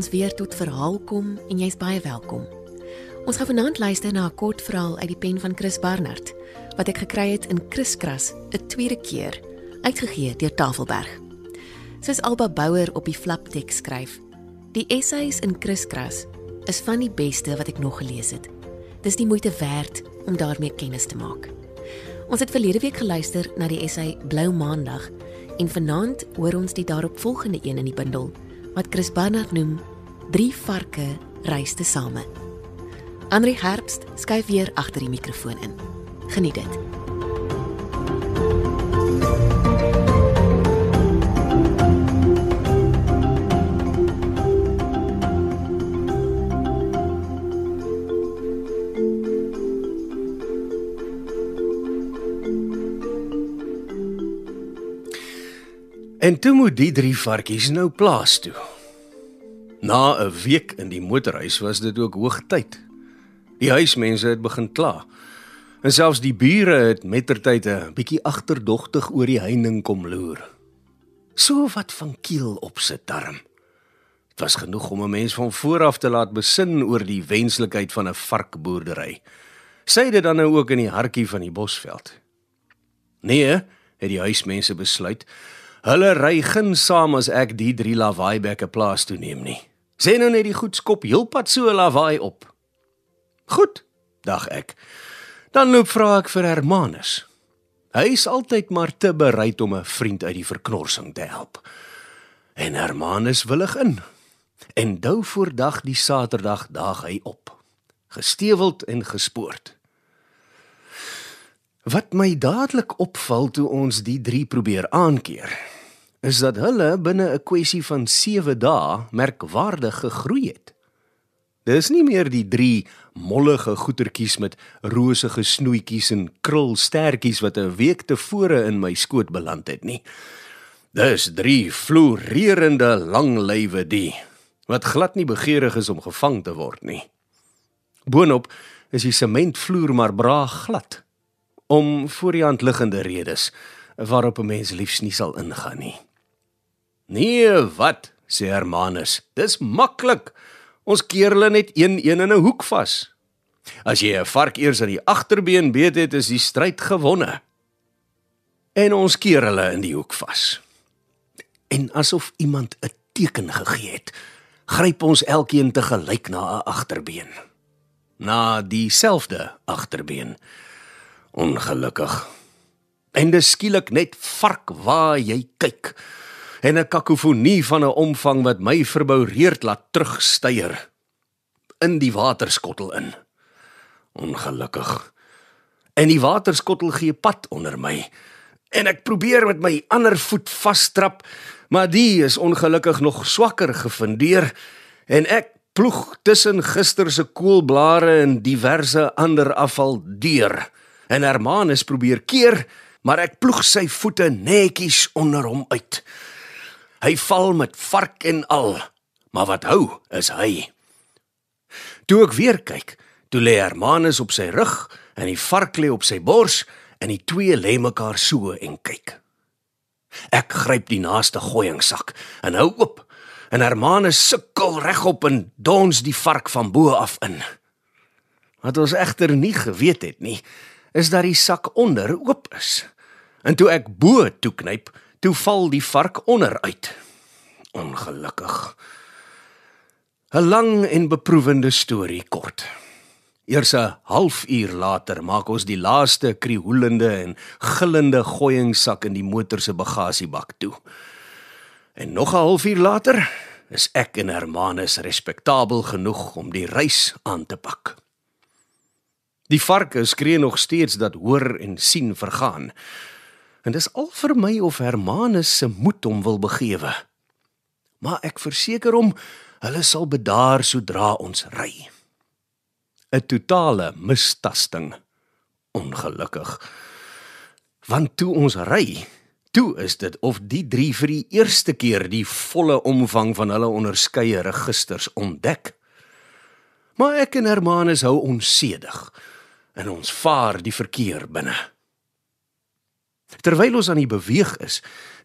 ons weer tot verhaal kom en jy's baie welkom. Ons gaan vanaand luister na 'n kort verhaal uit die pen van Chris Barnard wat ek gekry het in Kriskras 'n tweede keer uitgegee deur Tafelberg. Soos Alba Bouwer op die flaptek skryf, die essays in Kriskras is van die beste wat ek nog gelees het. Dis die moeite werd om daarmee kennis te maak. Ons het verlede week geluister na die essay Blou Maandag en vanaand hoor ons die daaropvolgende een in die bundel wat Chris Barnard noem Drie varke reis te same. Andri Herbst skuif weer agter die mikrofoon in. Geniet dit. En toe moet die drie varkies nou plaas toe. Na 'n week in die motorhuis was dit ook hoogtyd. Die huismense het begin kla. En selfs die bure het mettertyd 'n bietjie agterdogtig oor die heining kom loer. So wat van kiel op sit darm. Dit was genoeg om 'n mens van vooraf te laat besin oor die wenslikheid van 'n varkboerdery. Sy dit dan nou ook in die hartjie van die Bosveld. Nee, het die huismense besluit. Hulle ry geen saam as ek die drie lawaaibekke plaas toe neem nie. Sê nou net die goed skop heelpad so lawaai op. Goed, dag ek. Dan loop vra ek vir Hermanus. Hy is altyd maar te bereid om 'n vriend uit die verknorsing te help. En Hermanus willig in. En dou voor dag die Saterdag daag hy op, gesteweld en gespoord. Wat my dadelik opval toe ons die drie probeer aankeer, is dat hulle binne 'n kwessie van 7 dae merkwaardig gegroei het. Dis nie meer die drie mollige goetertjies met rosige snoetjies en krulstertjies wat 'n week tevore in my skoot beland het nie. Dis drie floreerende lang lywe die wat glad nie begeerig is om gevang te word nie. Boonop is die sementvloer maar braag glad om voor die hand liggende redes waarop 'n mens liefs nie sal ingaan nie. Nee, wat? sê Hermanus. Dis maklik. Ons keer hulle net een een in 'n hoek vas. As jy 'n vark eers aan die agterbeen beet het, is die stryd gewonne. En ons keer hulle in die hoek vas. En asof iemand 'n teken gegee het, gryp ons elkeen te gelyk na 'n agterbeen. Na dieselfde agterbeen. Ongelukkig. En dis skielik net vark waar jy kyk. En 'n kakofonie van 'n omvang wat my verboureerd laat terugstyer in die waterskottel in. Ongelukkig. En die waterskottel gee pad onder my. En ek probeer met my ander voet vasstrap, maar die is ongelukkig nog swakker gefundeer en ek ploeg tussen gister se koolblare en diverse ander afval deur en Hermanus probeer keer, maar ek ploeg sy voete netjies onder hom uit. Hy val met vark en al, maar wat hou is hy. Toe ek weer kyk, toe lê Hermanus op sy rug en die vark lê op sy bors en die twee lê mekaar so en kyk. Ek gryp die naaste gooiingsak en hou oop. En Hermanus sukkel regop en dons die vark van bo af in. Wat ons egter nie geweet het nie, is dat die sak onder oop is. En toe ek bo toe knyp, toe val die vark onder uit. Ongelukkig. 'n Lang en beproewende storie kort. Eers 'n halfuur later maak ons die laaste krioelende en gillende gooiingsak in die motor se bagasiebak toe. En nog 'n halfuur later is ek en Hermanus respektabel genoeg om die reis aan te pak. Die varke skree nog steeds dat hoor en sien vergaan. En dis al vir my of Hermanus se moed hom wil begewe. Maar ek verseker hom hulle sal bedaar sodra ons ry. 'n Totale mistasting. Ongelukkig. Want toe ons ry, toe is dit of die drie vir die eerste keer die volle omvang van hulle onderskeie registers ontdek. Maar ek en Hermanus hou onsedig en ons vaar die verkeer binne. Terwyl ons aan die beweeg is,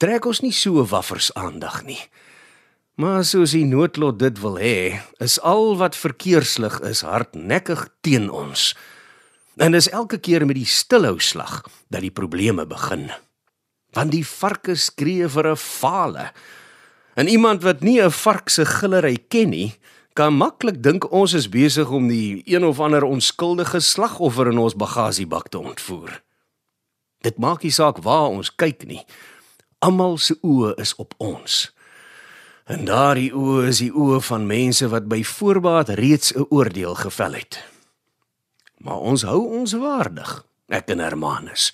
trek ons nie so waffers aandag nie. Maar soos die noodlot dit wil hê, is al wat verkeerslig is hardnekkig teen ons. En dis elke keer met die stilhou slag dat die probleme begin. Want die varke skree vir 'n fale. En iemand wat nie 'n vark se gillery ken nie, kan maklik dink ons is besig om die een of ander onskuldige slagoffer in ons bagasiebak te ontvoer. Dit maak nie saak waar ons kyk nie. Almal se oë is op ons. En daardie oë is die oë van mense wat by voorbaat reeds 'n oordeel gevel het. Maar ons hou ons waardig, ek en Hermanus.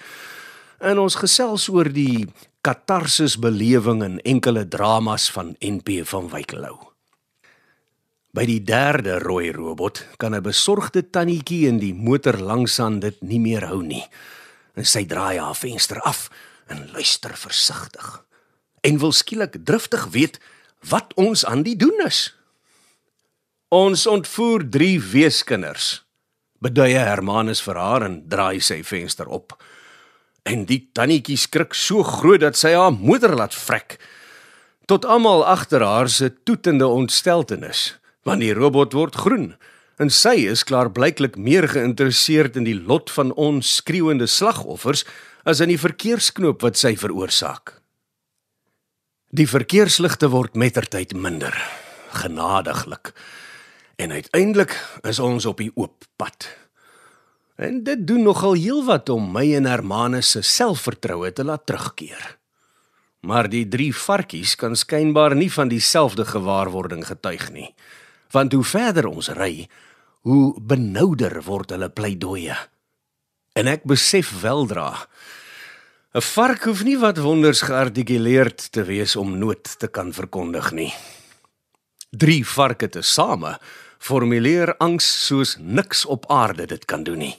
En ons gesels oor die katarsis belewing en enkele dramas van NP van Wykelou. By die derde rooi robot kan 'n besorgde tannetjie in die motor langsaan dit nie meer hou nie. En sy draai haar venster af en luister versigtig. En wil skielik driftig weet wat ons aan die doen is. Ons ontvoer 3 weeskinders. Beduie Hermanus vir haar en draai sy venster op. En die tannetjie skrik so groot dat sy haar moeder laat vrek. Tot almal agter haar se toetende ontsteltenis, want die robot word groen en sy is klaar blyklik meer geïnteresseerd in die lot van ons skreeuende slagoffers as in die verkeersknoop wat sy veroorsaak. Die verkeersligte word mettertyd minder, genadiglik. En uiteindelik is ons op die oop pad. En dit doen nogal heelwat om my en Hermanus se selfvertroue te laat terugkeer. Maar die drie varkies kan skynbaar nie van dieselfde gewaarwording getuig nie. Want hoe verder ons ry, hoe benouder word hulle pleidooie. En ek besef weldra 'n Vark hoef nie wat wonders geartikuleerd te wees om nood te kan verkondig nie. Drie varke te same formuleer angs soos niks op aarde dit kan doen nie.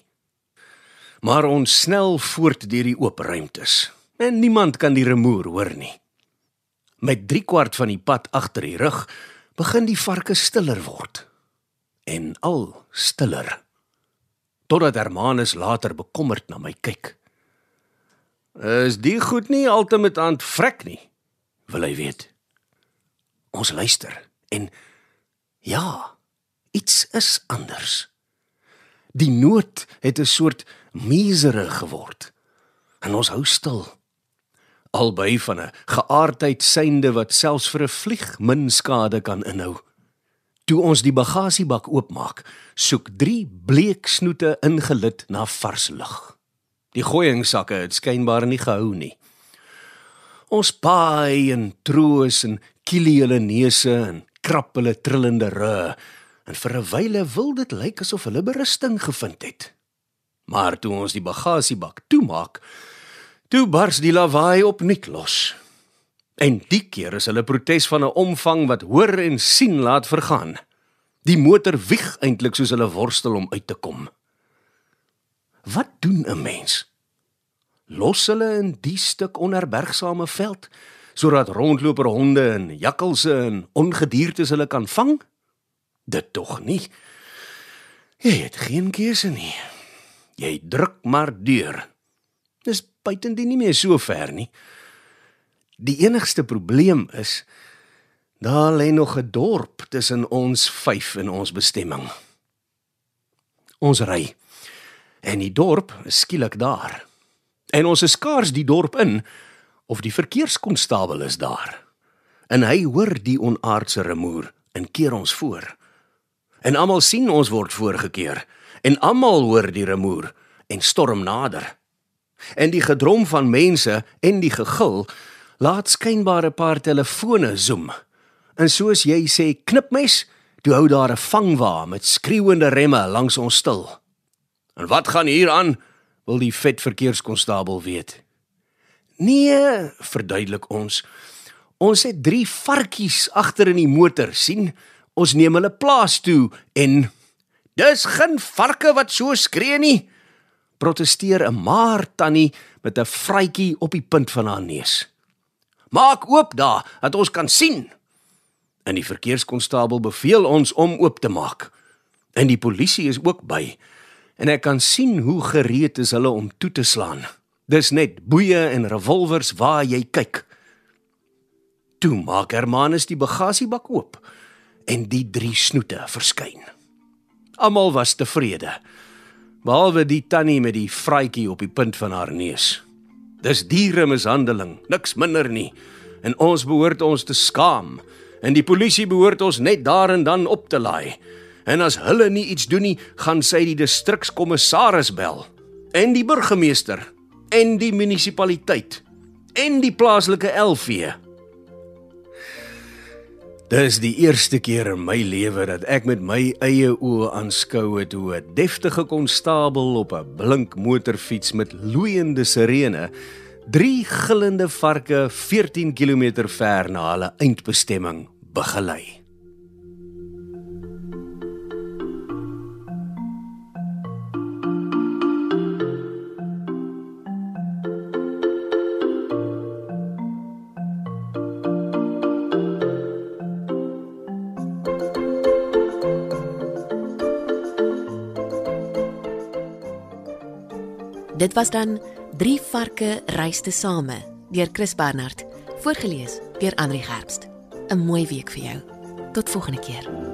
Maar ons snel voort deur die oop ruimtes en niemand kan die remoer hoor nie. Met 3 kwart van die pad agter die rug begin die varke stiller word en al stiller totdat Hermanus later bekommerd na my kyk. Is die goed nie altyd aan vrek nie? Wil hy weet. Ons luister en ja, iets is anders. Die noot het 'n soort misere geword. En ons hou stil. Albei van 'n geaardheid synde wat selfs vir 'n vlieg min skade kan inhou. Toe ons die bagasiebak oopmaak, soek drie bleek snoete ingelid na vars lug. Die gooiingsakke het skynbaar nie gehou nie. Ons paai en troos en kielie hulle neuse en krap hulle trillende rug en vir 'n wyle wil dit lyk asof hulle berusting gevind het. Maar toe ons die bagasiebak toemaak, toe bars die lawaai opnuut los. En die keer is hulle protes van 'n omvang wat hoor en sien laat vergaan. Die motor wieg eintlik soos hulle worstel om uit te kom. Wat doen 'n mens? Los hulle in die stuk onherbergsame veld sodat rondloper honde en jakkalse en ongediertes hulle kan vang? Dit tog nie. Jy het geen keuse nie. Jy druk maar deur. Dis buitendien nie meer so ver nie. Die enigste probleem is daar lê nog 'n dorp tussen ons 5 en ons bestemming. Ons ry en die dorp is skielik daar. En ons is skaars die dorp in of die verkeerskonstabel is daar. En hy hoor die onaardse remoer en keer ons voor. En almal sien ons word voorgekeer en almal hoor die remoer en storm nader. En die gedrom van mense en die gegil laat skynbaar 'n paar telefone zoom. En soos jy sê knipmes, toe hou daar 'n vangwa met skreeuende remme langs ons stil. En wat gaan hier aan? wil die vet verkeerskonstabel weet. Nee, verduidelik ons. Ons het 3 varkies agter in die motor, sien? Ons neem hulle plaas toe en dis geen varke wat so skree nie. Protesteer 'n maar tannie met 'n vrytjie op die punt van haar neus. Maak oop daar, dat ons kan sien. En die verkeerskonstabel beveel ons om oop te maak. En die polisie is ook by en ek kan sien hoe gereed is hulle om toe te slaan. Dis net boeye en revolvers waar jy kyk. Toe maak Hermanus die bagasiebak oop en die drie snoete verskyn. Almal was tevrede, behalwe die tannie met die vraatjie op die punt van haar neus. Dis dieremishandeling, niks minder nie. En ons behoort ons te skaam. En die polisie behoort ons net daar en dan op te laai. En as hulle nie iets doen nie, gaan sy die distrikskommissaris bel en die burgemeester en die munisipaliteit en die plaaslike LV. Dis die eerste keer in my lewe dat ek met my eie oë aanskou het hoe 'n deftige konstabel op 'n blink motorfiets met loeiende sirene drie gillende varke 14 km ver na hulle eindbestemming begelei. Dit was dan Drie varke reis te same deur Chris Barnard, voorgeles deur Andri Gerbst. 'n Mooi week vir jou. Tot volgende keer.